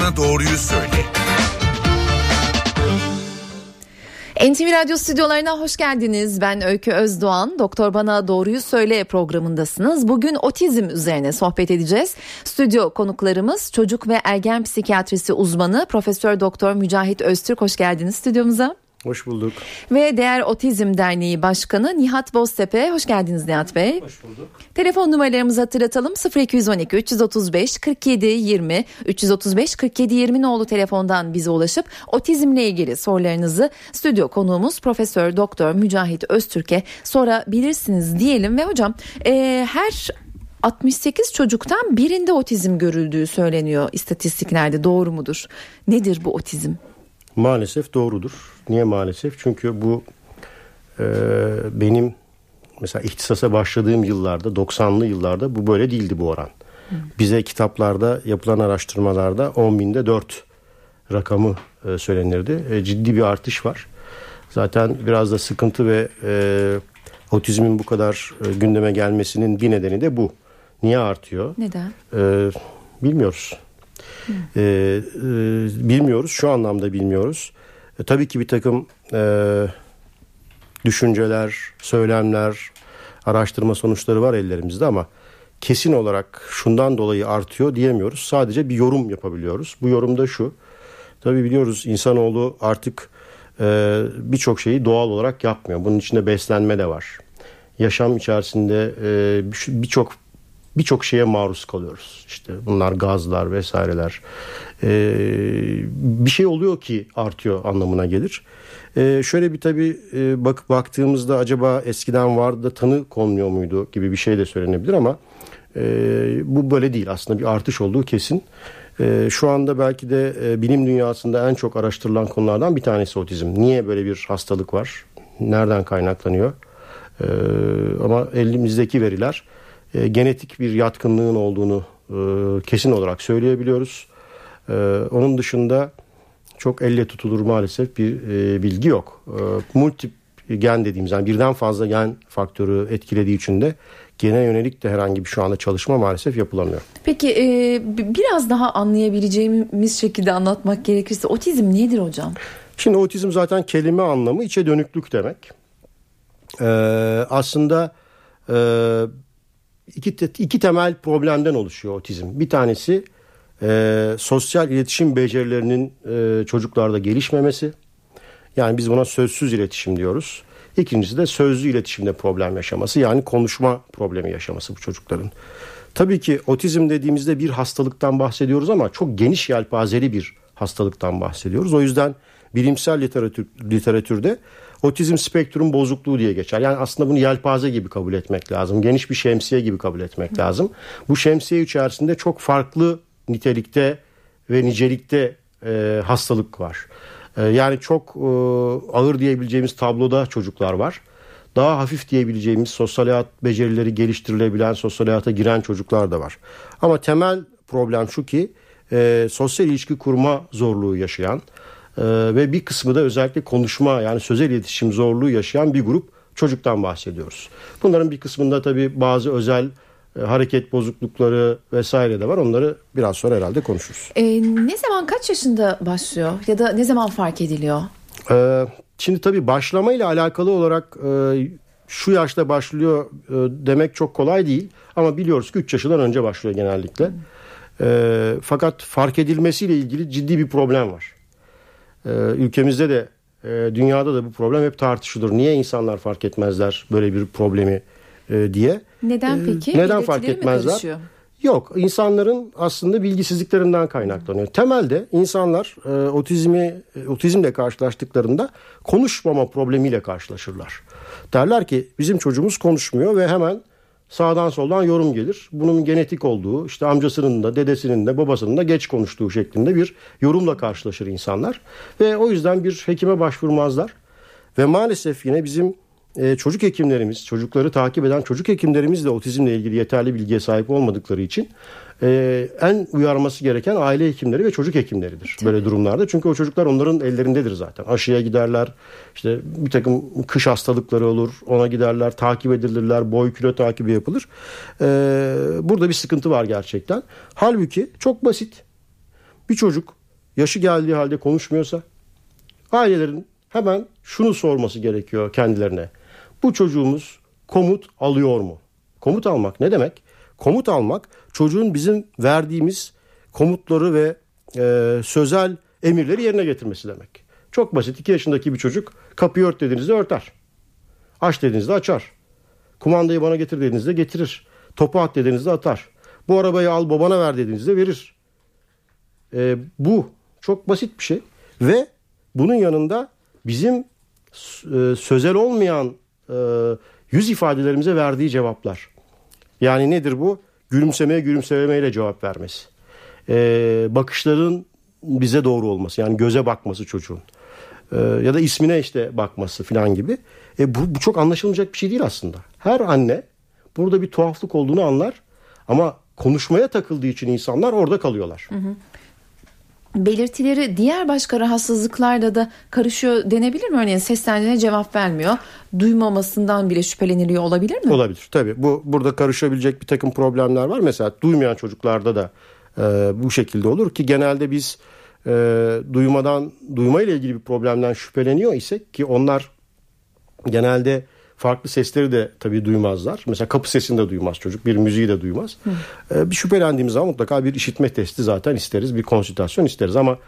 Bana Doğruyu Söyle. NTV Radyo stüdyolarına hoş geldiniz. Ben Öykü Özdoğan. Doktor Bana Doğruyu Söyle programındasınız. Bugün otizm üzerine sohbet edeceğiz. Stüdyo konuklarımız çocuk ve ergen psikiyatrisi uzmanı Profesör Doktor Mücahit Öztürk. Hoş geldiniz stüdyomuza. Hoş bulduk. Ve Değer Otizm Derneği Başkanı Nihat Boztepe. Hoş geldiniz Nihat Bey. Hoş bulduk. Telefon numaralarımızı hatırlatalım. 0212 335 47 20 335 47 20 nolu telefondan bize ulaşıp otizmle ilgili sorularınızı stüdyo konuğumuz Profesör Doktor Mücahit Öztürk'e sorabilirsiniz diyelim ve hocam e, her 68 çocuktan birinde otizm görüldüğü söyleniyor istatistiklerde doğru mudur? Nedir bu otizm? Maalesef doğrudur. Niye maalesef? Çünkü bu e, benim mesela ihtisasa başladığım yıllarda 90'lı yıllarda bu böyle değildi bu oran. Bize kitaplarda yapılan araştırmalarda 10 binde 4 rakamı e, söylenirdi. E, ciddi bir artış var. Zaten biraz da sıkıntı ve e, otizmin bu kadar e, gündeme gelmesinin bir nedeni de bu. Niye artıyor? Neden? E, bilmiyoruz. E, e, bilmiyoruz. Şu anlamda bilmiyoruz. E, tabii ki bir takım e, düşünceler, söylemler, araştırma sonuçları var ellerimizde ama kesin olarak şundan dolayı artıyor diyemiyoruz. Sadece bir yorum yapabiliyoruz. Bu yorum da şu. Tabii biliyoruz insanoğlu artık e, birçok şeyi doğal olarak yapmıyor. Bunun içinde beslenme de var. Yaşam içerisinde e, birçok birçok şeye maruz kalıyoruz. İşte bunlar gazlar vesaireler. Ee, bir şey oluyor ki artıyor anlamına gelir. Ee, şöyle bir tabii e, bak baktığımızda acaba eskiden vardı da tanı konmuyor muydu gibi bir şey de söylenebilir ama e, bu böyle değil. Aslında bir artış olduğu kesin. E, şu anda belki de e, bilim dünyasında en çok araştırılan konulardan bir tanesi otizm. Niye böyle bir hastalık var? Nereden kaynaklanıyor? E, ama elimizdeki veriler e, genetik bir yatkınlığın olduğunu e, kesin olarak söyleyebiliyoruz. E, onun dışında çok elle tutulur maalesef bir e, bilgi yok. E, multi gen dediğimiz yani birden fazla gen faktörü etkilediği için de gene yönelik de herhangi bir şu anda çalışma maalesef yapılamıyor. Peki e, biraz daha anlayabileceğimiz şekilde anlatmak gerekirse otizm nedir hocam? Şimdi otizm zaten kelime anlamı içe dönüklük demek. Ee, aslında e, iki, iki temel problemden oluşuyor otizm. Bir tanesi e, sosyal iletişim becerilerinin e, çocuklarda gelişmemesi. Yani biz buna sözsüz iletişim diyoruz. İkincisi de sözlü iletişimde problem yaşaması yani konuşma problemi yaşaması bu çocukların. Tabii ki otizm dediğimizde bir hastalıktan bahsediyoruz ama çok geniş yelpazeli bir hastalıktan bahsediyoruz. O yüzden bilimsel literatür, literatürde otizm spektrum bozukluğu diye geçer. Yani aslında bunu yelpaze gibi kabul etmek lazım. Geniş bir şemsiye gibi kabul etmek lazım. Bu şemsiye içerisinde çok farklı nitelikte ve nicelikte e, hastalık var. E, yani çok e, ağır diyebileceğimiz tabloda çocuklar var. Daha hafif diyebileceğimiz sosyal hayat becerileri geliştirilebilen, sosyal hayata giren çocuklar da var. Ama temel problem şu ki e, sosyal ilişki kurma zorluğu yaşayan ve bir kısmı da özellikle konuşma yani sözel iletişim zorluğu yaşayan bir grup çocuktan bahsediyoruz. Bunların bir kısmında tabii bazı özel e, hareket bozuklukları vesaire de var. Onları biraz sonra herhalde konuşuruz. E, ne zaman kaç yaşında başlıyor ya da ne zaman fark ediliyor? E, şimdi tabii başlamayla alakalı olarak e, şu yaşta başlıyor e, demek çok kolay değil. Ama biliyoruz ki 3 yaşından önce başlıyor genellikle. E, fakat fark edilmesiyle ilgili ciddi bir problem var. E, ülkemizde de e, dünyada da bu problem hep tartışılır. Niye insanlar fark etmezler böyle bir problemi e, diye. Neden peki? E, neden fark etmezler? Yok, insanların aslında bilgisizliklerinden kaynaklanıyor. Temelde insanlar e, otizmi otizmle karşılaştıklarında konuşmama problemiyle karşılaşırlar. Derler ki bizim çocuğumuz konuşmuyor ve hemen sağdan soldan yorum gelir. Bunun genetik olduğu, işte amcasının da, dedesinin de, babasının da geç konuştuğu şeklinde bir yorumla karşılaşır insanlar. Ve o yüzden bir hekime başvurmazlar. Ve maalesef yine bizim e, çocuk hekimlerimiz, çocukları takip eden çocuk hekimlerimiz de otizmle ilgili yeterli bilgiye sahip olmadıkları için e, en uyarması gereken aile hekimleri ve çocuk hekimleridir Tabii. böyle durumlarda. Çünkü o çocuklar onların ellerindedir zaten. Aşıya giderler, işte bir takım kış hastalıkları olur, ona giderler, takip edilirler, boy kilo takibi yapılır. E, burada bir sıkıntı var gerçekten. Halbuki çok basit. bir çocuk yaşı geldiği halde konuşmuyorsa ailelerin hemen şunu sorması gerekiyor kendilerine. Bu çocuğumuz komut alıyor mu? Komut almak ne demek? Komut almak çocuğun bizim verdiğimiz komutları ve e, sözel emirleri yerine getirmesi demek. Çok basit 2 yaşındaki bir çocuk kapıyı ört dediğinizde örter. Aç dediğinizde açar. Kumandayı bana getir dediğinizde getirir. Topu at dediğinizde atar. Bu arabayı al babana ver dediğinizde verir. E, bu çok basit bir şey. Ve bunun yanında bizim e, sözel olmayan yüz ifadelerimize verdiği cevaplar. Yani nedir bu? Gülümsemeye gülümsemeyle cevap vermesi. E, bakışların bize doğru olması. Yani göze bakması çocuğun. E, ya da ismine işte bakması falan gibi. E, bu, bu çok anlaşılmayacak bir şey değil aslında. Her anne burada bir tuhaflık olduğunu anlar. Ama konuşmaya takıldığı için insanlar orada kalıyorlar. Hı hı belirtileri diğer başka rahatsızlıklarda da karışıyor denebilir mi? Örneğin seslendiğine cevap vermiyor. Duymamasından bile şüpheleniliyor olabilir mi? Olabilir tabii. Bu burada karışabilecek bir takım problemler var. Mesela duymayan çocuklarda da e, bu şekilde olur ki genelde biz e, duymadan duyma ile ilgili bir problemden şüpheleniyor isek ki onlar genelde farklı sesleri de tabii duymazlar. Mesela kapı sesini de duymaz çocuk. Bir müziği de duymaz. Ee, bir şüphelendiğimiz zaman mutlaka bir işitme testi zaten isteriz. Bir konsültasyon isteriz ama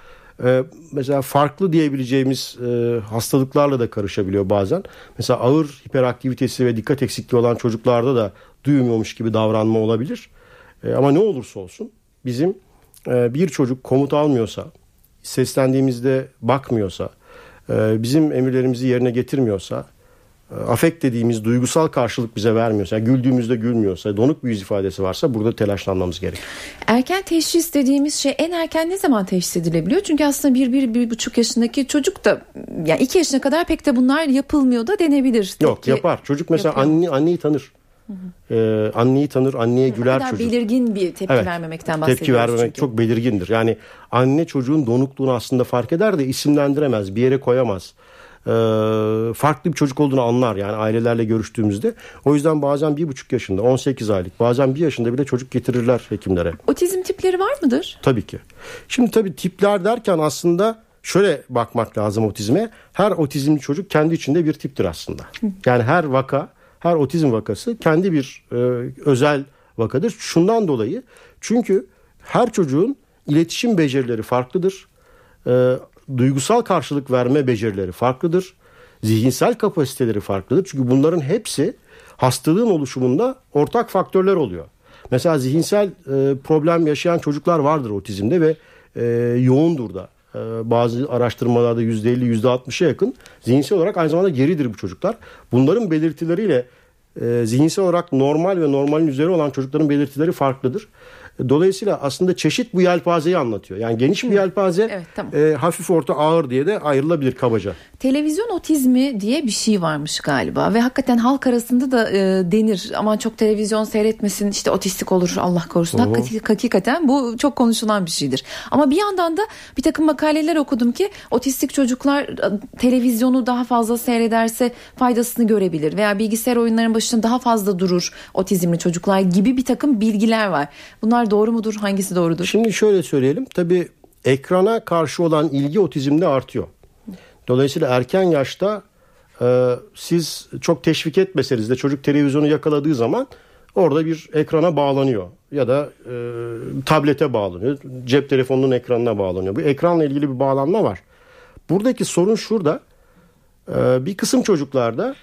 e, mesela farklı diyebileceğimiz e, hastalıklarla da karışabiliyor bazen. Mesela ağır hiperaktivitesi ve dikkat eksikliği olan çocuklarda da duymuyormuş gibi davranma olabilir. E, ama ne olursa olsun bizim bir çocuk komut almıyorsa, seslendiğimizde bakmıyorsa, bizim emirlerimizi yerine getirmiyorsa afekt dediğimiz duygusal karşılık bize vermiyorsa, yani güldüğümüzde gülmüyorsa, donuk bir yüz ifadesi varsa burada telaşlanmamız gerekiyor. Erken teşhis dediğimiz şey en erken ne zaman teşhis edilebiliyor? Çünkü aslında bir, bir, bir buçuk yaşındaki çocuk da yani iki yaşına kadar pek de bunlar yapılmıyor da denebilir. Yok Peki, yapar. Çocuk mesela anne, anneyi tanır. Ee, anneyi tanır, anneye güler kadar çocuk. belirgin bir tepki evet, vermemekten bahsediyoruz. Tepki vermemek çünkü. çok belirgindir. Yani anne çocuğun donukluğunu aslında fark eder de isimlendiremez, bir yere koyamaz. E, farklı bir çocuk olduğunu anlar yani ailelerle görüştüğümüzde. O yüzden bazen bir buçuk yaşında 18 aylık bazen bir yaşında bile çocuk getirirler hekimlere. Otizm tipleri var mıdır? Tabii ki. Şimdi tabii tipler derken aslında şöyle bakmak lazım otizme. Her otizmli çocuk kendi içinde bir tiptir aslında. Yani her vaka, her otizm vakası kendi bir e, özel vakadır. Şundan dolayı çünkü her çocuğun iletişim becerileri farklıdır. E, duygusal karşılık verme becerileri farklıdır. Zihinsel kapasiteleri farklıdır. Çünkü bunların hepsi hastalığın oluşumunda ortak faktörler oluyor. Mesela zihinsel e, problem yaşayan çocuklar vardır otizmde ve e, yoğundur da. E, bazı araştırmalarda %50 %60'a yakın zihinsel olarak aynı zamanda geridir bu çocuklar. Bunların belirtileriyle e, zihinsel olarak normal ve normalin üzeri olan çocukların belirtileri farklıdır. Dolayısıyla aslında çeşit bu yelpazeyi anlatıyor. Yani geniş bir yelpaze evet, tamam. e, hafif orta ağır diye de ayrılabilir kabaca. Televizyon otizmi diye bir şey varmış galiba ve hakikaten halk arasında da e, denir aman çok televizyon seyretmesin işte otistik olur Allah korusun. Hakikaten, hakikaten bu çok konuşulan bir şeydir. Ama bir yandan da bir takım makaleler okudum ki otistik çocuklar e, televizyonu daha fazla seyrederse faydasını görebilir veya bilgisayar oyunlarının başında daha fazla durur otizmli çocuklar gibi bir takım bilgiler var. Bunlar doğru mudur? Hangisi doğrudur? Şimdi şöyle söyleyelim. Tabii ekrana karşı olan ilgi otizmde artıyor. Dolayısıyla erken yaşta e, siz çok teşvik etmeseniz de çocuk televizyonu yakaladığı zaman orada bir ekrana bağlanıyor ya da e, tablete bağlanıyor. Cep telefonunun ekranına bağlanıyor. Bu ekranla ilgili bir bağlanma var. Buradaki sorun şurada. E, bir kısım çocuklarda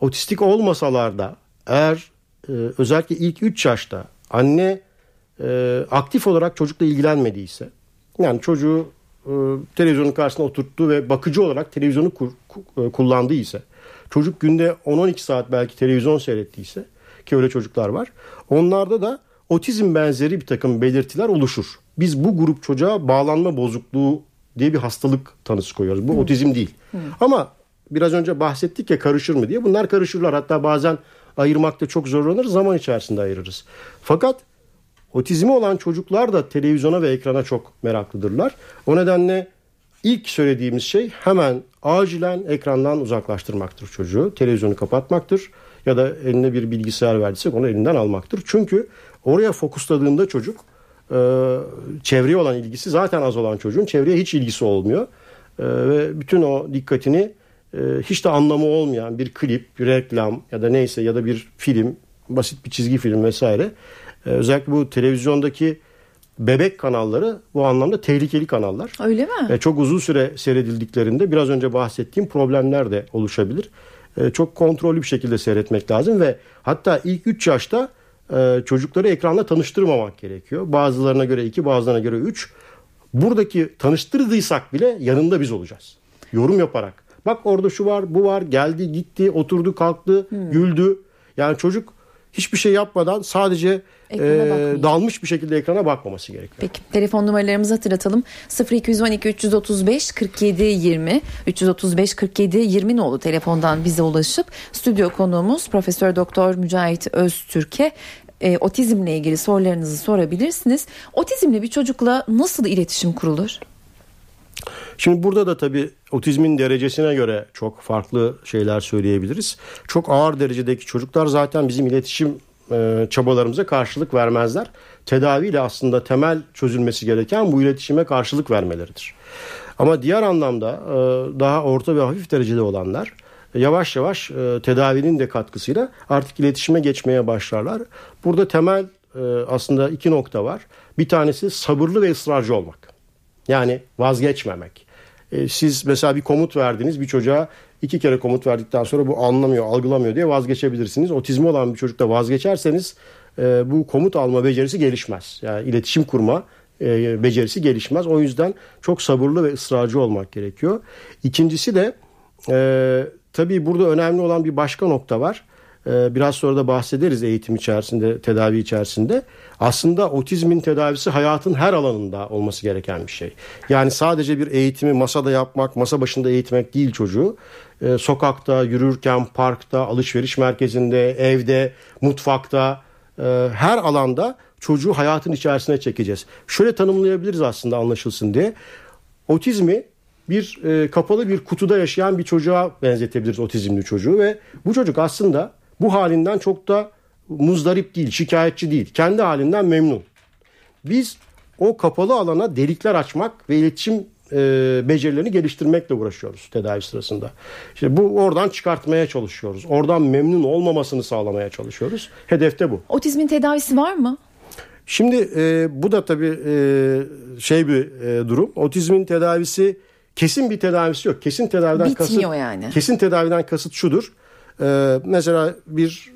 otistik olmasalar da eğer e, özellikle ilk 3 yaşta anne e, aktif olarak çocukla ilgilenmediyse yani çocuğu e, televizyonun karşısına oturttu ve bakıcı olarak televizyonu kur, e, kullandıysa çocuk günde 10-12 saat belki televizyon seyrettiyse ki öyle çocuklar var onlarda da otizm benzeri bir takım belirtiler oluşur. Biz bu grup çocuğa bağlanma bozukluğu diye bir hastalık tanısı koyuyoruz. Bu hmm. otizm değil. Hmm. Ama biraz önce bahsettik ya karışır mı diye. Bunlar karışırlar. Hatta bazen ayırmakta çok zorlanırız. Zaman içerisinde ayırırız. Fakat Otizmi olan çocuklar da televizyona ve ekrana çok meraklıdırlar. O nedenle ilk söylediğimiz şey hemen acilen ekrandan uzaklaştırmaktır çocuğu. Televizyonu kapatmaktır ya da eline bir bilgisayar verdiysek onu elinden almaktır. Çünkü oraya fokusladığında çocuk e, çevreye olan ilgisi zaten az olan çocuğun çevreye hiç ilgisi olmuyor. E, ve bütün o dikkatini e, hiç de anlamı olmayan bir klip, bir reklam ya da neyse ya da bir film, basit bir çizgi film vesaire. E, özellikle bu televizyondaki bebek kanalları bu anlamda tehlikeli kanallar. Öyle mi? E, çok uzun süre seyredildiklerinde biraz önce bahsettiğim problemler de oluşabilir. E, çok kontrollü bir şekilde seyretmek lazım ve hatta ilk 3 yaşta e, çocukları ekranla tanıştırmamak gerekiyor. Bazılarına göre 2 bazılarına göre 3. Buradaki tanıştırdıysak bile yanında biz olacağız. Yorum yaparak. Bak orada şu var bu var geldi gitti oturdu kalktı hmm. güldü. Yani çocuk hiçbir şey yapmadan sadece e, dalmış bir şekilde ekrana bakmaması gerekiyor. Peki telefon numaralarımızı hatırlatalım. 0212 335 47 20 335 47 20 nolu telefondan bize ulaşıp stüdyo konuğumuz Profesör Doktor Mücahit Öztürk'e e, otizmle ilgili sorularınızı sorabilirsiniz. Otizmli bir çocukla nasıl iletişim kurulur? Şimdi burada da tabii otizmin derecesine göre çok farklı şeyler söyleyebiliriz. Çok ağır derecedeki çocuklar zaten bizim iletişim e, çabalarımıza karşılık vermezler. Tedaviyle aslında temel çözülmesi gereken bu iletişime karşılık vermeleridir. Ama diğer anlamda e, daha orta ve hafif derecede olanlar yavaş yavaş e, tedavinin de katkısıyla artık iletişime geçmeye başlarlar. Burada temel aslında iki nokta var. Bir tanesi sabırlı ve ısrarcı olmak. Yani vazgeçmemek. E, siz mesela bir komut verdiniz bir çocuğa iki kere komut verdikten sonra bu anlamıyor, algılamıyor diye vazgeçebilirsiniz. Otizmi olan bir çocukta vazgeçerseniz e, bu komut alma becerisi gelişmez. Yani iletişim kurma e, becerisi gelişmez. O yüzden çok sabırlı ve ısrarcı olmak gerekiyor. İkincisi de e, tabii burada önemli olan bir başka nokta var. Ee, biraz sonra da bahsederiz eğitim içerisinde, tedavi içerisinde. Aslında otizmin tedavisi hayatın her alanında olması gereken bir şey. Yani sadece bir eğitimi masada yapmak, masa başında eğitmek değil çocuğu. Ee, sokakta, yürürken, parkta, alışveriş merkezinde, evde, mutfakta, e, her alanda çocuğu hayatın içerisine çekeceğiz. Şöyle tanımlayabiliriz aslında anlaşılsın diye. Otizmi bir e, kapalı bir kutuda yaşayan bir çocuğa benzetebiliriz otizmli çocuğu ve bu çocuk aslında bu halinden çok da muzdarip değil, şikayetçi değil. Kendi halinden memnun. Biz o kapalı alana delikler açmak ve iletişim e, becerilerini geliştirmekle uğraşıyoruz tedavi sırasında. İşte bu oradan çıkartmaya çalışıyoruz. Oradan memnun olmamasını sağlamaya çalışıyoruz. Hedefte bu. Otizmin tedavisi var mı? Şimdi e, bu da tabii e, şey bir e, durum. Otizmin tedavisi kesin bir tedavisi yok. Kesin tedaviden Bitmiyor kasıt yani. Kesin tedaviden kasıt şudur. Ee, mesela bir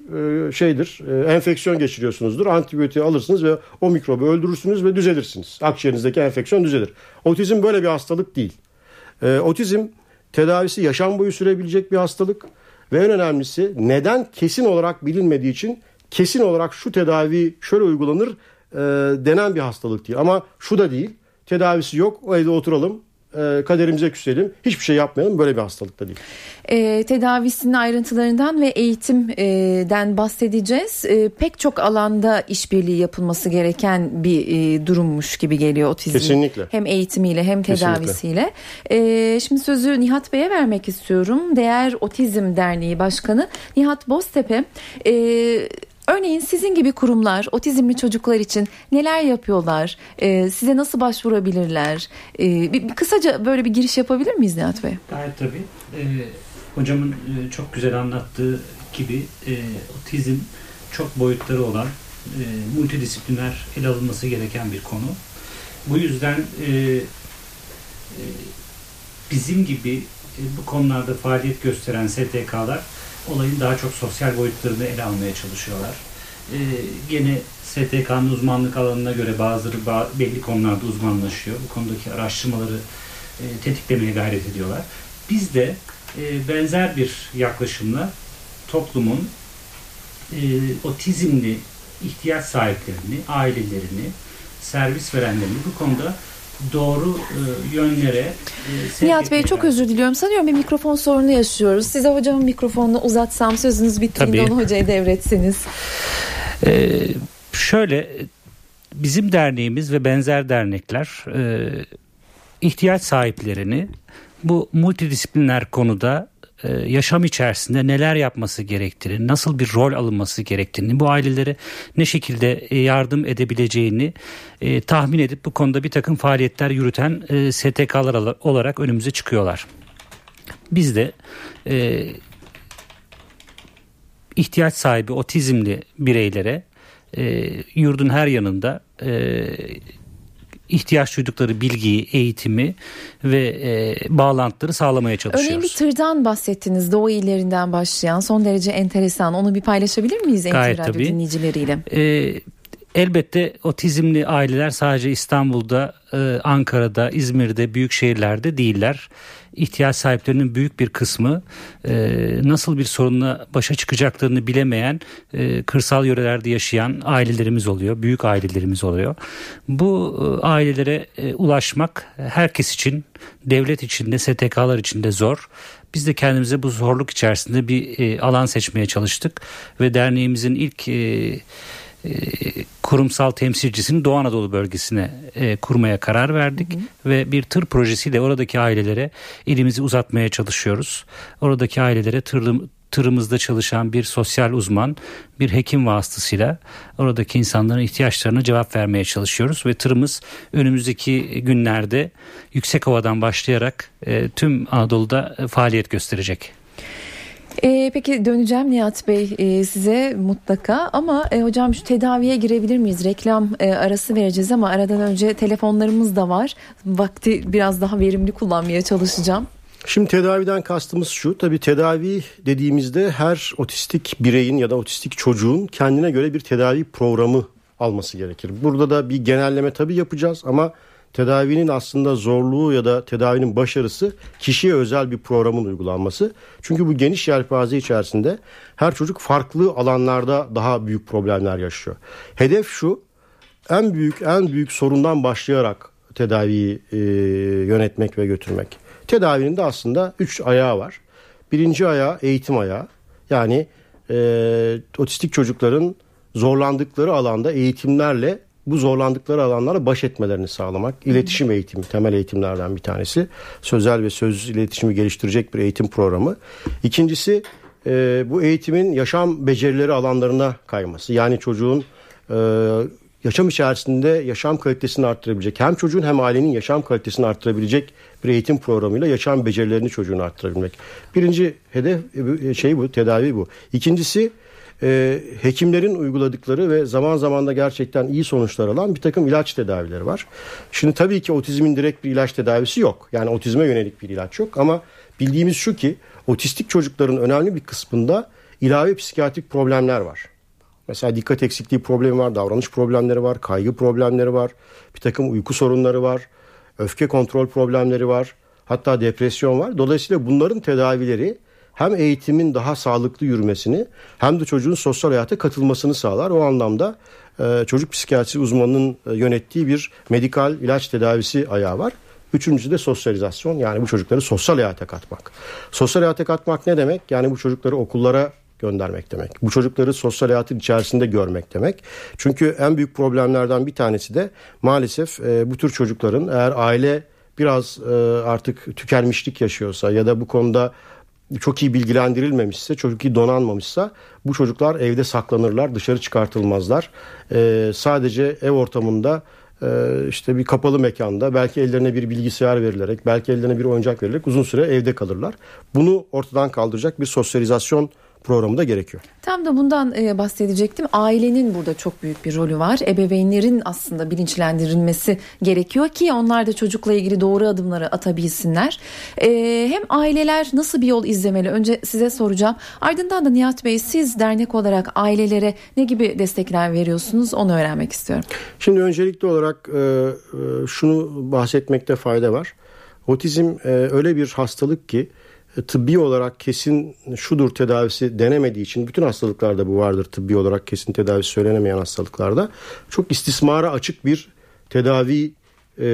e, şeydir e, enfeksiyon geçiriyorsunuzdur antibiyotiği alırsınız ve o mikrobu öldürürsünüz ve düzelirsiniz. Akciğerinizdeki enfeksiyon düzelir. Otizm böyle bir hastalık değil. Ee, otizm tedavisi yaşam boyu sürebilecek bir hastalık ve en önemlisi neden kesin olarak bilinmediği için kesin olarak şu tedavi şöyle uygulanır e, denen bir hastalık değil. Ama şu da değil tedavisi yok o evde oturalım e, kaderimize küselim. Hiçbir şey yapmayalım. Böyle bir hastalıkta değil. E, tedavisinin ayrıntılarından ve eğitimden bahsedeceğiz. E, pek çok alanda işbirliği yapılması gereken bir e, durummuş gibi geliyor otizm. Kesinlikle. Hem eğitimiyle hem tedavisiyle. E, şimdi sözü Nihat Bey'e vermek istiyorum. Değer Otizm Derneği Başkanı Nihat Boztepe. E, Örneğin sizin gibi kurumlar otizmli çocuklar için neler yapıyorlar? Ee, size nasıl başvurabilirler? Ee, bir, bir kısaca böyle bir giriş yapabilir miyiz Nihat Bey? Gayet tabii. Ee, hocamın e, çok güzel anlattığı gibi e, otizm çok boyutları olan e, multidisipliner ele alınması gereken bir konu. Bu yüzden e, e, bizim gibi e, bu konularda faaliyet gösteren STK'lar olayın daha çok sosyal boyutlarını ele almaya çalışıyorlar. Ee, gene STK'nın uzmanlık alanına göre bazıları belli konularda uzmanlaşıyor. Bu konudaki araştırmaları e, tetiklemeye gayret ediyorlar. Biz de e, benzer bir yaklaşımla toplumun e, otizmli ihtiyaç sahiplerini, ailelerini, servis verenlerini bu konuda doğru e, yönlere e, Nihat Bey çok özür diliyorum. Sanıyorum bir mikrofon sorunu yaşıyoruz. Size hocamın mikrofonunu uzatsam sözünüz bittiğinde Tabii. onu hocaya devretsiniz. Ee, şöyle bizim derneğimiz ve benzer dernekler e, ihtiyaç sahiplerini bu multidisipliner konuda yaşam içerisinde neler yapması gerektiğini, nasıl bir rol alınması gerektiğini, bu ailelere ne şekilde e, yardım edebileceğini e, tahmin edip bu konuda bir takım faaliyetler yürüten e, STK'lar olarak önümüze çıkıyorlar. Biz de e, ihtiyaç sahibi otizmli bireylere e, yurdun her yanında e, ihtiyaç duydukları bilgiyi, eğitimi ve e, bağlantıları sağlamaya çalışıyoruz. Örneğin bir tırdan bahsettiniz Doğu illerinden başlayan son derece enteresan. Onu bir paylaşabilir miyiz Gayet Radyo dinleyicileriyle? E, elbette otizmli aileler sadece İstanbul'da, e, Ankara'da, İzmir'de, büyük şehirlerde değiller ihtiyaç sahiplerinin büyük bir kısmı e, nasıl bir sorunla başa çıkacaklarını bilemeyen e, kırsal yörelerde yaşayan ailelerimiz oluyor. Büyük ailelerimiz oluyor. Bu e, ailelere e, ulaşmak herkes için, devlet için de STK'lar için de zor. Biz de kendimize bu zorluk içerisinde bir e, alan seçmeye çalıştık ve derneğimizin ilk e, e, kurumsal temsilcisini Doğu Anadolu bölgesine e, kurmaya karar verdik hı hı. ve bir tır projesiyle oradaki ailelere elimizi uzatmaya çalışıyoruz. Oradaki ailelere tır, tırımızda çalışan bir sosyal uzman, bir hekim vasıtasıyla oradaki insanların ihtiyaçlarına cevap vermeye çalışıyoruz ve tırımız önümüzdeki günlerde yüksek havadan başlayarak e, tüm Anadolu'da e, faaliyet gösterecek. E, peki döneceğim Nihat Bey e, size mutlaka ama e, hocam şu tedaviye girebilir miyiz? Reklam e, arası vereceğiz ama aradan önce telefonlarımız da var. Vakti biraz daha verimli kullanmaya çalışacağım. Şimdi tedaviden kastımız şu. Tabii tedavi dediğimizde her otistik bireyin ya da otistik çocuğun kendine göre bir tedavi programı alması gerekir. Burada da bir genelleme tabii yapacağız ama tedavinin aslında zorluğu ya da tedavinin başarısı kişiye özel bir programın uygulanması. Çünkü bu geniş yelpaze içerisinde her çocuk farklı alanlarda daha büyük problemler yaşıyor. Hedef şu en büyük en büyük sorundan başlayarak tedaviyi e, yönetmek ve götürmek. Tedavinin de aslında üç ayağı var. Birinci ayağı eğitim ayağı. Yani e, otistik çocukların zorlandıkları alanda eğitimlerle bu zorlandıkları alanlara baş etmelerini sağlamak. İletişim eğitimi temel eğitimlerden bir tanesi. Sözel ve söz iletişimi geliştirecek bir eğitim programı. İkincisi e, bu eğitimin yaşam becerileri alanlarına kayması. Yani çocuğun e, yaşam içerisinde yaşam kalitesini arttırabilecek hem çocuğun hem ailenin yaşam kalitesini arttırabilecek bir eğitim programıyla yaşam becerilerini çocuğun arttırabilmek. Birinci hedef e, şey bu tedavi bu. İkincisi e, hekimlerin uyguladıkları ve zaman zaman da gerçekten iyi sonuçlar alan bir takım ilaç tedavileri var. Şimdi tabii ki otizmin direkt bir ilaç tedavisi yok. Yani otizme yönelik bir ilaç yok ama bildiğimiz şu ki otistik çocukların önemli bir kısmında ilave psikiyatrik problemler var. Mesela dikkat eksikliği problemi var, davranış problemleri var, kaygı problemleri var, bir takım uyku sorunları var, öfke kontrol problemleri var, hatta depresyon var. Dolayısıyla bunların tedavileri hem eğitimin daha sağlıklı yürümesini hem de çocuğun sosyal hayata katılmasını sağlar. O anlamda e, çocuk psikiyatrisi uzmanının e, yönettiği bir medikal ilaç tedavisi ayağı var. Üçüncüsü de sosyalizasyon yani bu çocukları sosyal hayata katmak. Sosyal hayata katmak ne demek? Yani bu çocukları okullara göndermek demek. Bu çocukları sosyal hayatın içerisinde görmek demek. Çünkü en büyük problemlerden bir tanesi de maalesef e, bu tür çocukların eğer aile biraz e, artık tükenmişlik yaşıyorsa ya da bu konuda çok iyi bilgilendirilmemişse, çok iyi donanmamışsa bu çocuklar evde saklanırlar, dışarı çıkartılmazlar. Ee, sadece ev ortamında e, işte bir kapalı mekanda belki ellerine bir bilgisayar verilerek, belki ellerine bir oyuncak verilerek uzun süre evde kalırlar. Bunu ortadan kaldıracak bir sosyalizasyon programı da gerekiyor. Tam da bundan e, bahsedecektim. Ailenin burada çok büyük bir rolü var. Ebeveynlerin aslında bilinçlendirilmesi gerekiyor ki onlar da çocukla ilgili doğru adımları atabilsinler. E, hem aileler nasıl bir yol izlemeli? Önce size soracağım. Ardından da Nihat Bey siz dernek olarak ailelere ne gibi destekler veriyorsunuz? Onu öğrenmek istiyorum. Şimdi öncelikli olarak e, şunu bahsetmekte fayda var. Otizm e, öyle bir hastalık ki tıbbi olarak kesin şudur tedavisi denemediği için bütün hastalıklarda bu vardır tıbbi olarak kesin tedavisi söylenemeyen hastalıklarda çok istismara açık bir tedavi e,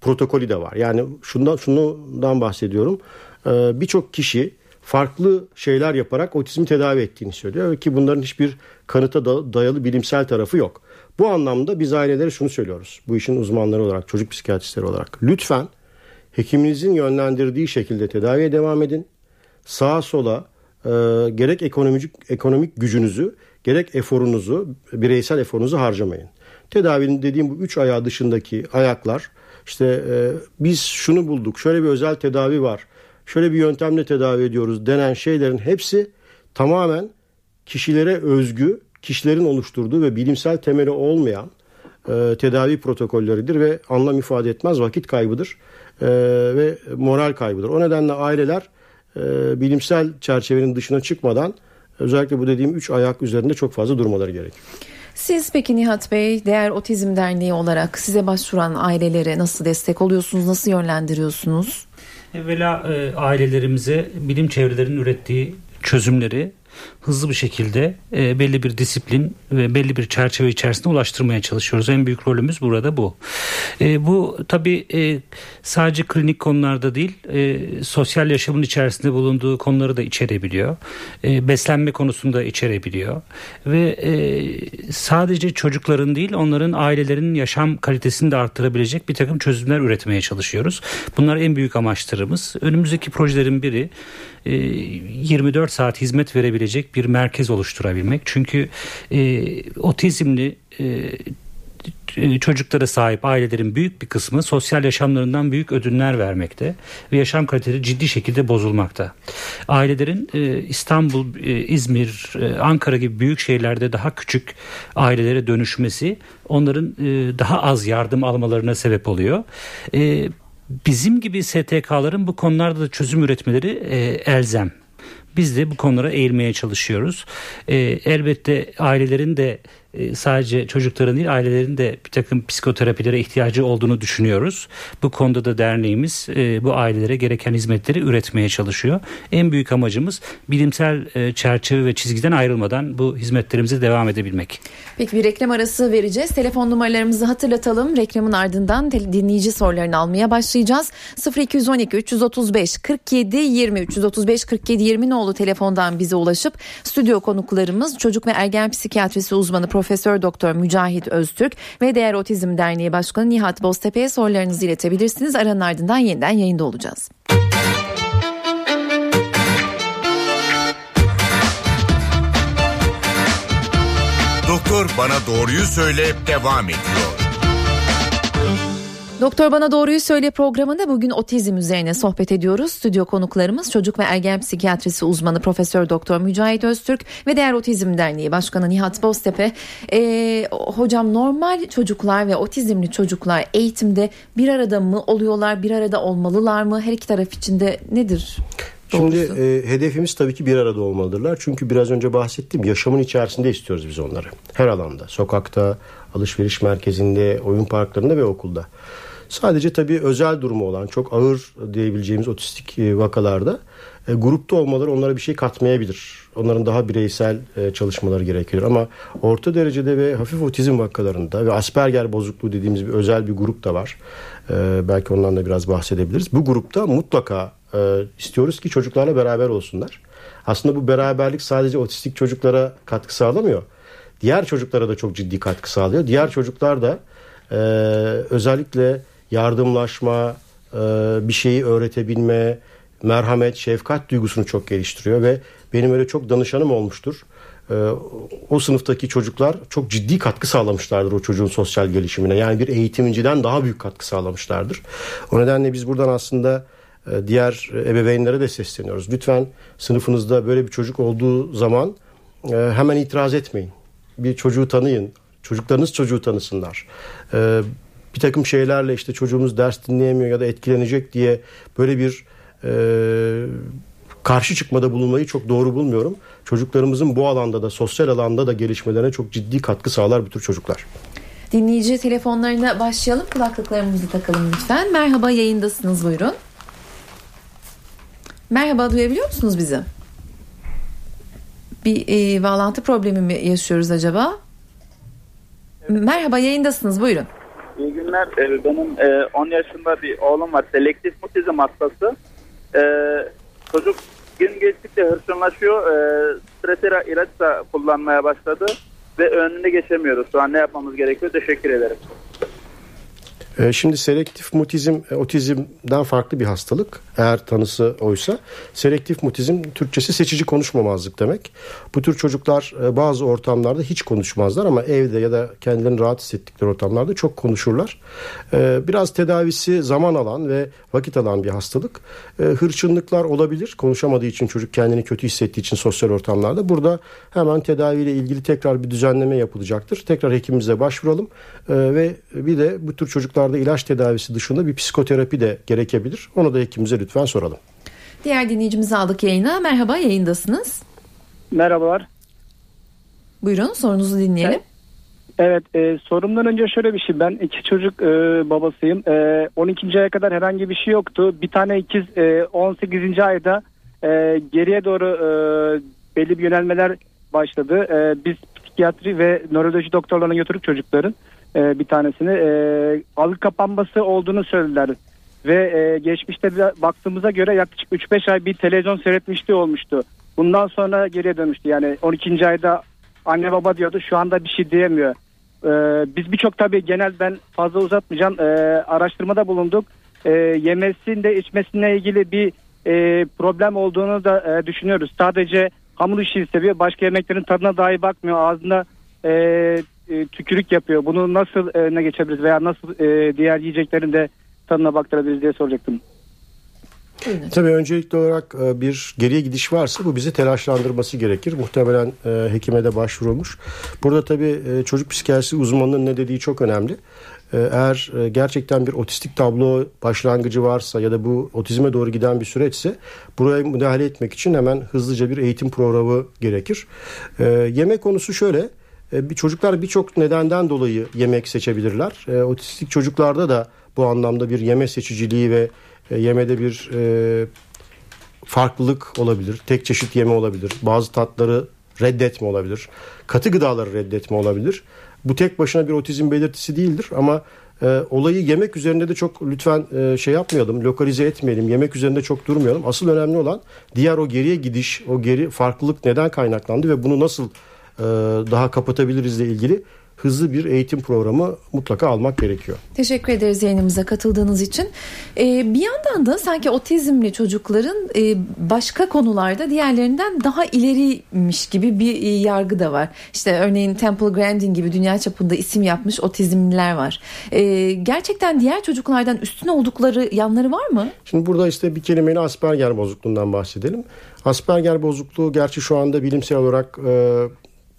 protokolü de var. Yani şundan şundan bahsediyorum. E, Birçok kişi farklı şeyler yaparak otizmi tedavi ettiğini söylüyor ki bunların hiçbir kanıta dayalı bilimsel tarafı yok. Bu anlamda biz ailelere şunu söylüyoruz. Bu işin uzmanları olarak, çocuk psikiyatristleri olarak lütfen hekiminizin yönlendirdiği şekilde tedaviye devam edin. sağa sola e, gerek ekonomik ekonomik gücünüzü gerek eforunuzu bireysel eforunuzu harcamayın. Tedavinin dediğim bu üç ayağı dışındaki ayaklar işte e, biz şunu bulduk şöyle bir özel tedavi var şöyle bir yöntemle tedavi ediyoruz denen şeylerin hepsi tamamen kişilere özgü kişilerin oluşturduğu ve bilimsel temeli olmayan e, tedavi protokolleridir ve anlam ifade etmez vakit kaybıdır e, ve moral kaybıdır. O nedenle aileler e, bilimsel çerçevenin dışına çıkmadan özellikle bu dediğim üç ayak üzerinde çok fazla durmaları gerekiyor. Siz peki Nihat Bey Değer Otizm Derneği olarak size başvuran ailelere nasıl destek oluyorsunuz, nasıl yönlendiriyorsunuz? Evvela e, ailelerimize bilim çevrelerinin ürettiği çözümleri hızlı bir şekilde e, belli bir disiplin ve belli bir çerçeve içerisinde ulaştırmaya çalışıyoruz. En büyük rolümüz burada bu. E, bu tabii e, sadece klinik konularda değil, e, sosyal yaşamın içerisinde bulunduğu konuları da içerebiliyor. E, beslenme konusunda içerebiliyor. Ve e, sadece çocukların değil, onların ailelerinin yaşam kalitesini de arttırabilecek bir takım çözümler üretmeye çalışıyoruz. Bunlar en büyük amaçlarımız. Önümüzdeki projelerin biri 24 e, saat hizmet verebilecek bir merkez oluşturabilmek. Çünkü e, otizmli e, çocuklara sahip ailelerin büyük bir kısmı sosyal yaşamlarından büyük ödünler vermekte ve yaşam kaliteleri ciddi şekilde bozulmakta. Ailelerin İstanbul, İzmir, Ankara gibi büyük şehirlerde daha küçük ailelere dönüşmesi onların daha az yardım almalarına sebep oluyor bizim gibi STK'ların bu konularda da çözüm üretmeleri e, elzem. Biz de bu konulara eğilmeye çalışıyoruz. E, elbette ailelerin de sadece çocukların değil ailelerin de bir takım psikoterapilere ihtiyacı olduğunu düşünüyoruz. Bu konuda da derneğimiz e, bu ailelere gereken hizmetleri üretmeye çalışıyor. En büyük amacımız bilimsel e, çerçeve ve çizgiden ayrılmadan bu hizmetlerimize devam edebilmek. Peki bir reklam arası vereceğiz. Telefon numaralarımızı hatırlatalım. Reklamın ardından dinleyici sorularını almaya başlayacağız. 0212 335 47 20 335 47 20 nolu telefondan bize ulaşıp stüdyo konuklarımız çocuk ve ergen psikiyatrisi uzmanı Profesör Doktor Mücahit Öztürk ve Değer Otizm Derneği Başkanı Nihat Boztepe'ye sorularınızı iletebilirsiniz. Aranın ardından yeniden yayında olacağız. Doktor bana doğruyu söyle devam ediyor. Doktor Bana Doğruyu Söyle programında bugün otizm üzerine sohbet ediyoruz. Stüdyo konuklarımız çocuk ve ergen psikiyatrisi uzmanı Profesör Doktor Mücahit Öztürk ve Değer Otizm Derneği Başkanı Nihat Boztepe. Ee, hocam normal çocuklar ve otizmli çocuklar eğitimde bir arada mı oluyorlar, bir arada olmalılar mı? Her iki taraf içinde nedir? Şimdi e, hedefimiz tabii ki bir arada olmalıdırlar. Çünkü biraz önce bahsettiğim yaşamın içerisinde istiyoruz biz onları. Her alanda, sokakta, alışveriş merkezinde, oyun parklarında ve okulda. Sadece tabii özel durumu olan çok ağır diyebileceğimiz otistik e, vakalarda e, grupta olmaları onlara bir şey katmayabilir. Onların daha bireysel e, çalışmaları gerekir. Ama orta derecede ve hafif otizm vakalarında ve Asperger bozukluğu dediğimiz bir özel bir grup da var. Belki ondan da biraz bahsedebiliriz. Bu grupta mutlaka istiyoruz ki çocuklarla beraber olsunlar. Aslında bu beraberlik sadece otistik çocuklara katkı sağlamıyor. Diğer çocuklara da çok ciddi katkı sağlıyor. Diğer çocuklar da e, özellikle yardımlaşma, e, bir şeyi öğretebilme, merhamet, şefkat duygusunu çok geliştiriyor ve benim öyle çok danışanım olmuştur. E, o sınıftaki çocuklar çok ciddi katkı sağlamışlardır o çocuğun sosyal gelişimine. Yani bir eğitimciden daha büyük katkı sağlamışlardır. O nedenle biz buradan aslında e, diğer ebeveynlere de sesleniyoruz. Lütfen sınıfınızda böyle bir çocuk olduğu zaman hemen itiraz etmeyin. Bir çocuğu tanıyın. Çocuklarınız çocuğu tanısınlar bir takım şeylerle işte çocuğumuz ders dinleyemiyor ya da etkilenecek diye böyle bir e, karşı çıkmada bulunmayı çok doğru bulmuyorum. Çocuklarımızın bu alanda da sosyal alanda da gelişmelerine çok ciddi katkı sağlar bu tür çocuklar. Dinleyici telefonlarına başlayalım. Kulaklıklarımızı takalım lütfen. Merhaba yayındasınız buyurun. Merhaba duyabiliyor musunuz bizi? Bir e, bağlantı problemi mi yaşıyoruz acaba? Merhaba yayındasınız buyurun. Günler. Ee, benim 10 e, yaşında bir oğlum var. Selektif mutizm hastası. Ee, çocuk gün geçtikçe hırçınlaşıyor. Ee, Stresera ilaç da kullanmaya başladı. Ve önüne geçemiyoruz. Şu an ne yapmamız gerekiyor? Teşekkür ederim. E, şimdi selektif mutizm e, otizmden farklı bir hastalık. Eğer tanısı oysa selektif mutizm Türkçesi seçici konuşmamazlık demek. Bu tür çocuklar e, bazı ortamlarda hiç konuşmazlar ama evde ya da kendilerini rahat hissettikleri ortamlarda çok konuşurlar. Biraz tedavisi zaman alan ve vakit alan bir hastalık. Hırçınlıklar olabilir. Konuşamadığı için çocuk kendini kötü hissettiği için sosyal ortamlarda. Burada hemen tedaviyle ilgili tekrar bir düzenleme yapılacaktır. Tekrar hekimimize başvuralım ve bir de bu tür çocuklar çocuklarda ilaç tedavisi dışında bir psikoterapi de gerekebilir. Onu da hekimimize lütfen soralım. Diğer dinleyicimizi aldık yayına. Merhaba yayındasınız. Merhabalar. Buyurun sorunuzu dinleyelim. Evet e, sorumdan önce şöyle bir şey ben iki çocuk e, babasıyım e, 12. aya kadar herhangi bir şey yoktu bir tane ikiz e, 18. ayda e, geriye doğru e, belli bir yönelmeler başladı e, biz psikiyatri ve nöroloji doktorlarına götürdük çocukların e, bir tanesini e, algı kapanması olduğunu söylediler. Ve e, geçmişte baktığımıza göre yaklaşık 3-5 ay bir televizyon seyretmişti olmuştu. Bundan sonra geriye dönmüştü. Yani 12. ayda anne baba diyordu şu anda bir şey diyemiyor. E, biz birçok tabii genel ben fazla uzatmayacağım. E, araştırmada bulunduk. E, yemesinde içmesine ilgili bir e, problem olduğunu da e, düşünüyoruz. Sadece hamur işi seviyor. Başka yemeklerin tadına dahi bakmıyor. Ağzında e, e, tükürük yapıyor. Bunu nasıl e, ne geçebiliriz veya nasıl e, diğer yiyeceklerin de tadına baktırabiliriz diye soracaktım. Tabii öncelikli olarak e, bir geriye gidiş varsa bu bizi telaşlandırması gerekir. Muhtemelen e, hekime de başvurulmuş. Burada tabii e, çocuk psikiyatrisi uzmanının ne dediği çok önemli. Eğer gerçekten bir otistik tablo başlangıcı varsa ya da bu otizme doğru giden bir süreçse buraya müdahale etmek için hemen hızlıca bir eğitim programı gerekir. Yeme konusu şöyle bir çocuklar birçok nedenden dolayı yemek seçebilirler. Otistik çocuklarda da bu anlamda bir yeme seçiciliği ve e, yemede bir e, farklılık olabilir. Tek çeşit yeme olabilir. Bazı tatları reddetme olabilir. Katı gıdaları reddetme olabilir. Bu tek başına bir otizm belirtisi değildir ama e, olayı yemek üzerinde de çok lütfen e, şey yapmayalım, lokalize etmeyelim. Yemek üzerinde çok durmayalım. Asıl önemli olan diğer o geriye gidiş, o geri farklılık neden kaynaklandı ve bunu nasıl e, daha kapatabiliriz ile ilgili hızlı bir eğitim programı mutlaka almak gerekiyor. Teşekkür ederiz yayınımıza katıldığınız için. Ee, bir yandan da sanki otizmli çocukların e, başka konularda diğerlerinden daha ileriymiş gibi bir e, yargı da var. İşte örneğin Temple Grandin gibi dünya çapında isim yapmış otizmliler var. E, gerçekten diğer çocuklardan üstün oldukları yanları var mı? Şimdi burada işte bir kelimeyle Asperger bozukluğundan bahsedelim. Asperger bozukluğu gerçi şu anda bilimsel olarak e,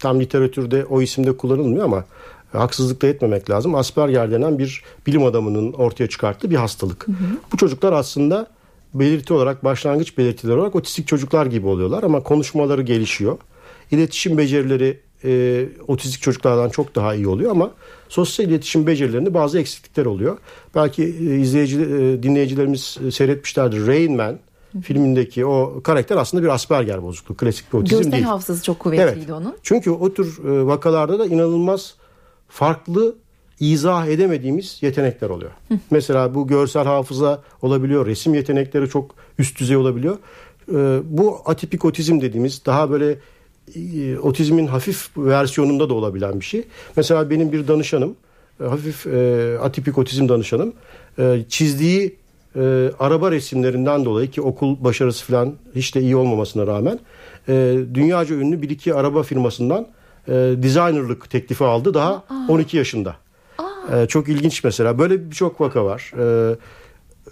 tam literatürde o isimde kullanılmıyor ama haksızlık da etmemek lazım. Asperger denen bir bilim adamının ortaya çıkarttığı bir hastalık. Hı hı. Bu çocuklar aslında belirti olarak başlangıç belirtileri olarak otistik çocuklar gibi oluyorlar ama konuşmaları gelişiyor. İletişim becerileri e, otistik çocuklardan çok daha iyi oluyor ama sosyal iletişim becerilerinde bazı eksiklikler oluyor. Belki e, izleyici e, dinleyicilerimiz seyretmişlerdir. Rain Man filmindeki o karakter aslında bir Asperger bozukluğu. Klasik bir otizm Görsel değil. hafızası çok kuvvetliydi evet. onun. Çünkü o tür e, vakalarda da inanılmaz farklı izah edemediğimiz yetenekler oluyor. Hı. Mesela bu görsel hafıza olabiliyor. Resim yetenekleri çok üst düzey olabiliyor. E, bu atipik otizm dediğimiz daha böyle e, otizmin hafif versiyonunda da olabilen bir şey. Mesela benim bir danışanım, hafif atipik otizm danışanım çizdiği e, araba resimlerinden dolayı ki okul başarısı falan hiç de iyi olmamasına rağmen e, dünyaca ünlü bir iki araba firmasından e, designerlık teklifi aldı daha Aa. 12 yaşında. Aa. E, çok ilginç mesela böyle birçok vaka var. E,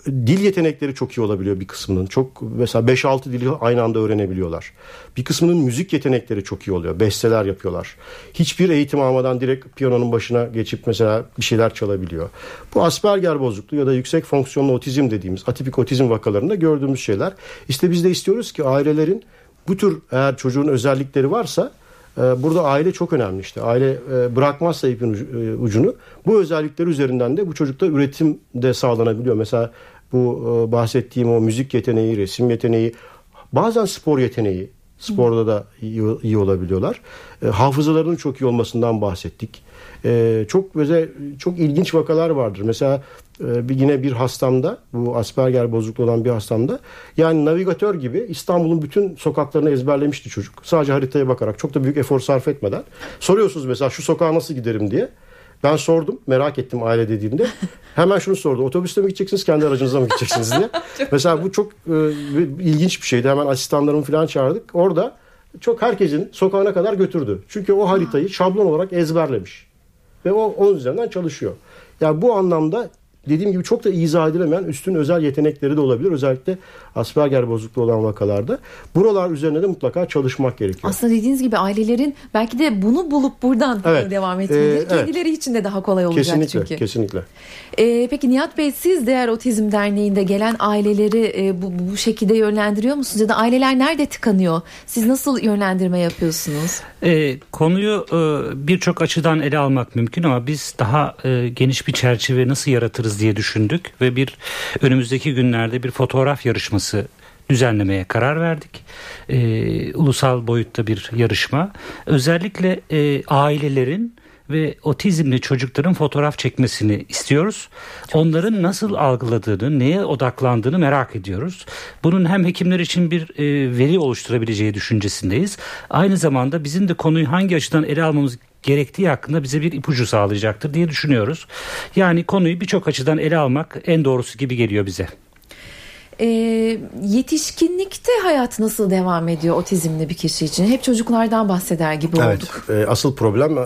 dil yetenekleri çok iyi olabiliyor bir kısmının. Çok mesela 5-6 dili aynı anda öğrenebiliyorlar. Bir kısmının müzik yetenekleri çok iyi oluyor. Besteler yapıyorlar. Hiçbir eğitim almadan direkt piyanonun başına geçip mesela bir şeyler çalabiliyor. Bu Asperger bozukluğu ya da yüksek fonksiyonlu otizm dediğimiz atipik otizm vakalarında gördüğümüz şeyler. İşte biz de istiyoruz ki ailelerin bu tür eğer çocuğun özellikleri varsa burada aile çok önemli işte. Aile e, bırakmazsa ipin e, ucunu bu özellikler üzerinden de bu çocukta üretim de sağlanabiliyor. Mesela bu e, bahsettiğim o müzik yeteneği, resim yeteneği, bazen spor yeteneği sporda da iyi, iyi olabiliyorlar. Hafızalarının çok iyi olmasından bahsettik. Çok böyle çok ilginç vakalar vardır. Mesela bir yine bir hastamda bu Asperger bozukluğu olan bir hastamda yani navigatör gibi İstanbul'un bütün sokaklarını ezberlemişti çocuk. Sadece haritaya bakarak çok da büyük efor sarf etmeden. Soruyorsunuz mesela şu sokağa nasıl giderim diye. Ben sordum merak ettim aile dediğimde. Hemen şunu sordu. Otobüste mi gideceksiniz kendi aracınızda mı gideceksiniz diye. Mesela bu çok e, ilginç bir şeydi. Hemen asistanlarımı falan çağırdık. Orada çok herkesin sokağına kadar götürdü. Çünkü o haritayı şablon olarak ezberlemiş. Ve o onun üzerinden çalışıyor. Yani bu anlamda dediğim gibi çok da izah edilemeyen üstün özel yetenekleri de olabilir. Özellikle Asperger bozukluğu olan vakalarda. Buralar üzerine de mutlaka çalışmak gerekiyor. Aslında dediğiniz gibi ailelerin belki de bunu bulup buradan Evet. devam etmeleri Ee, evet. kendileri için de daha kolay olacak Kesinlikle, çünkü. kesinlikle. Ee, peki Nihat Bey siz Değer Otizm Derneği'nde gelen aileleri e, bu, bu şekilde yönlendiriyor musunuz? Ya da aileler nerede tıkanıyor? Siz nasıl yönlendirme yapıyorsunuz? E, konuyu e, birçok açıdan ele almak mümkün ama biz daha e, geniş bir çerçeve nasıl yaratırız diye düşündük ve bir önümüzdeki günlerde bir fotoğraf yarışması düzenlemeye karar verdik. E, ulusal boyutta bir yarışma. Özellikle e, ailelerin ve otizmli çocukların fotoğraf çekmesini istiyoruz. Onların nasıl algıladığını, neye odaklandığını merak ediyoruz. Bunun hem hekimler için bir e, veri oluşturabileceği düşüncesindeyiz. Aynı zamanda bizim de konuyu hangi açıdan ele almamız gerektiği hakkında bize bir ipucu sağlayacaktır diye düşünüyoruz. Yani konuyu birçok açıdan ele almak en doğrusu gibi geliyor bize. Ee, yetişkinlikte hayat nasıl devam ediyor otizmli bir kişi için? Hep çocuklardan bahseder gibi Evet, olduk. e, asıl problem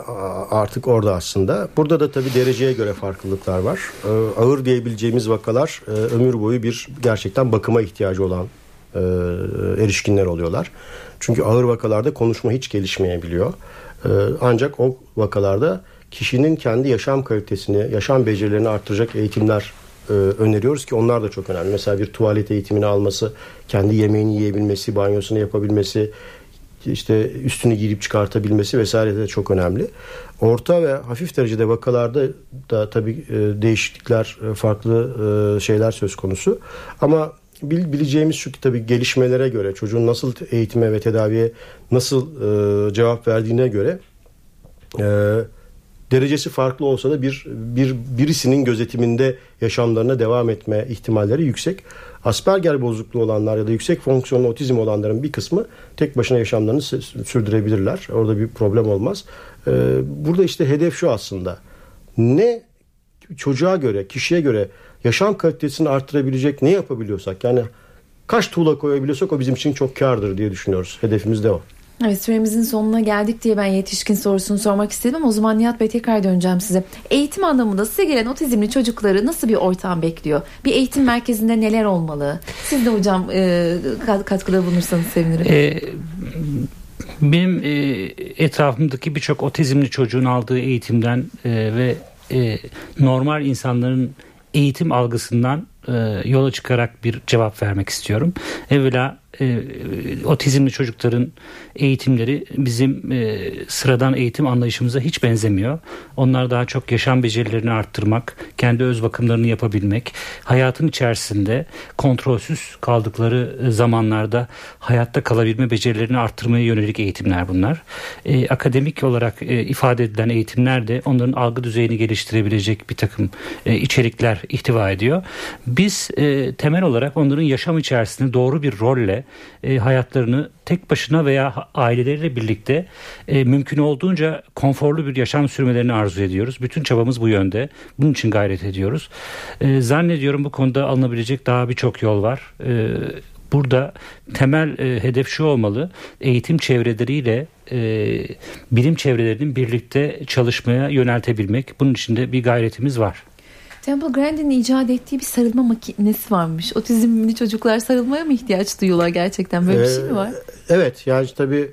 artık orada aslında. Burada da tabii dereceye göre farklılıklar var. E, Ağır diyebileceğimiz vakalar e, ömür boyu bir gerçekten bakıma ihtiyacı olan e, erişkinler oluyorlar. Çünkü ağır vakalarda konuşma hiç gelişmeyebiliyor. E, Ancak o vakalarda kişinin kendi yaşam kalitesini, yaşam becerilerini arttıracak eğitimler e, öneriyoruz ki onlar da çok önemli. Mesela bir tuvalet eğitimini alması, kendi yemeğini yiyebilmesi, banyosunu yapabilmesi, işte üstünü giyip çıkartabilmesi vesaire de çok önemli. Orta ve hafif derecede vakalarda da tabii e, değişiklikler, e, farklı şeyler söz konusu. Ama bileceğimiz şu ki tabii gelişmelere göre, çocuğun nasıl eğitime ve tedaviye nasıl e, cevap verdiğine göre e, derecesi farklı olsa da bir, bir birisinin gözetiminde yaşamlarına devam etme ihtimalleri yüksek. Asperger bozukluğu olanlar ya da yüksek fonksiyonlu otizm olanların bir kısmı tek başına yaşamlarını sü- sürdürebilirler. Orada bir problem olmaz. Ee, burada işte hedef şu aslında. Ne çocuğa göre, kişiye göre yaşam kalitesini arttırabilecek ne yapabiliyorsak yani kaç tuğla koyabiliyorsak o bizim için çok kardır diye düşünüyoruz. Hedefimiz de o. Evet süremizin sonuna geldik diye ben yetişkin sorusunu sormak istedim ama o zaman Nihat Bey tekrar döneceğim size. Eğitim anlamında size gelen otizmli çocukları nasıl bir ortam bekliyor? Bir eğitim merkezinde neler olmalı? Siz de hocam e, kat- katkıda bulunursanız sevinirim. Ee, benim e, etrafımdaki birçok otizmli çocuğun aldığı eğitimden e, ve e, normal insanların eğitim algısından e, yola çıkarak bir cevap vermek istiyorum. Evvela e, otizmli çocukların eğitimleri bizim e, sıradan eğitim anlayışımıza hiç benzemiyor. Onlar daha çok yaşam becerilerini arttırmak, kendi öz bakımlarını yapabilmek, hayatın içerisinde kontrolsüz kaldıkları zamanlarda hayatta kalabilme becerilerini arttırmaya yönelik eğitimler bunlar. E, akademik olarak e, ifade edilen eğitimler de onların algı düzeyini geliştirebilecek bir takım e, içerikler ihtiva ediyor. Biz e, temel olarak onların yaşam içerisinde doğru bir rolle e, hayatlarını tek başına veya aileleriyle birlikte e, mümkün olduğunca konforlu bir yaşam sürmelerini arzu ediyoruz. Bütün çabamız bu yönde. Bunun için gayret ediyoruz. E, zannediyorum bu konuda alınabilecek daha birçok yol var. E, Burada temel e, hedef şu olmalı. Eğitim çevreleriyle e, bilim çevrelerinin birlikte çalışmaya yöneltebilmek. Bunun için de bir gayretimiz var. Temple Grandin'in icat ettiği bir sarılma makinesi varmış. Otizmli çocuklar sarılmaya mı ihtiyaç duyuyorlar gerçekten? Böyle bir şey mi var? Ee, Evet yani tabii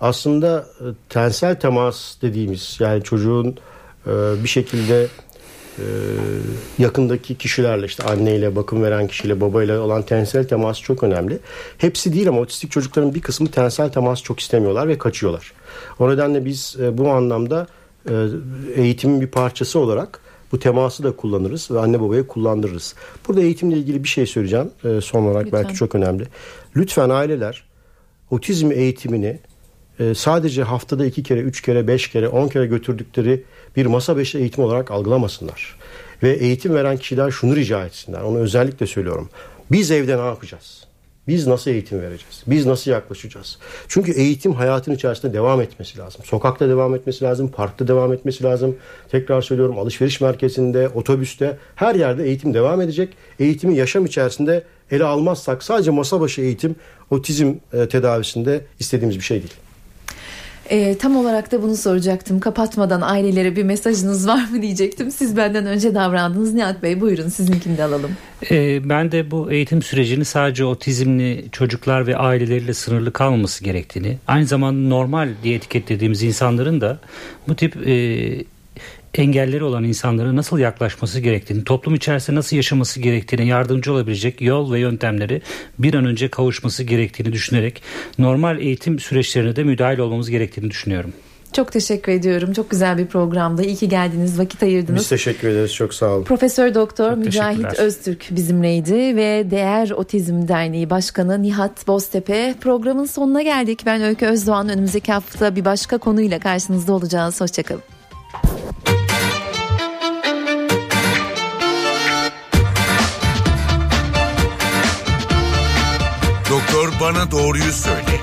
aslında e, tensel temas dediğimiz yani çocuğun e, bir şekilde e, yakındaki kişilerle işte anneyle bakım veren kişiyle babayla olan tensel temas çok önemli. Hepsi değil ama otistik çocukların bir kısmı tensel temas çok istemiyorlar ve kaçıyorlar. O nedenle biz bu anlamda eğitimin bir parçası olarak bu teması da kullanırız ve anne babaya kullandırırız. Burada eğitimle ilgili bir şey söyleyeceğim e, son olarak Lütfen. belki çok önemli. Lütfen aileler otizm eğitimini e, sadece haftada iki kere, üç kere, beş kere, on kere götürdükleri bir masa başı eğitim olarak algılamasınlar. Ve eğitim veren kişiler şunu rica etsinler. Onu özellikle söylüyorum. Biz evde ne yapacağız? Biz nasıl eğitim vereceğiz? Biz nasıl yaklaşacağız? Çünkü eğitim hayatın içerisinde devam etmesi lazım. Sokakta devam etmesi lazım, parkta devam etmesi lazım. Tekrar söylüyorum alışveriş merkezinde, otobüste her yerde eğitim devam edecek. Eğitimi yaşam içerisinde ele almazsak sadece masa başı eğitim otizm e, tedavisinde istediğimiz bir şey değil. E, tam olarak da bunu soracaktım. Kapatmadan ailelere bir mesajınız var mı diyecektim. Siz benden önce davrandınız. Nihat Bey buyurun sizinkini de alalım. E, ben de bu eğitim sürecini sadece otizmli çocuklar ve aileleriyle sınırlı kalmaması gerektiğini, aynı zamanda normal diye etiketlediğimiz insanların da bu tip e, engelleri olan insanlara nasıl yaklaşması gerektiğini, toplum içerisinde nasıl yaşaması gerektiğine yardımcı olabilecek yol ve yöntemleri bir an önce kavuşması gerektiğini düşünerek normal eğitim süreçlerine de müdahil olmamız gerektiğini düşünüyorum. Çok teşekkür ediyorum. Çok güzel bir programdı. İyi ki geldiniz, vakit ayırdınız. Biz teşekkür ederiz. Çok sağ olun. Profesör Doktor Mücahit Öztürk bizimleydi ve Değer Otizm Derneği Başkanı Nihat Boztepe. Programın sonuna geldik. Ben Öykü Özdoğan. Önümüzdeki hafta bir başka konuyla karşınızda olacağız. Hoşçakalın. Bana doğruyu söyle.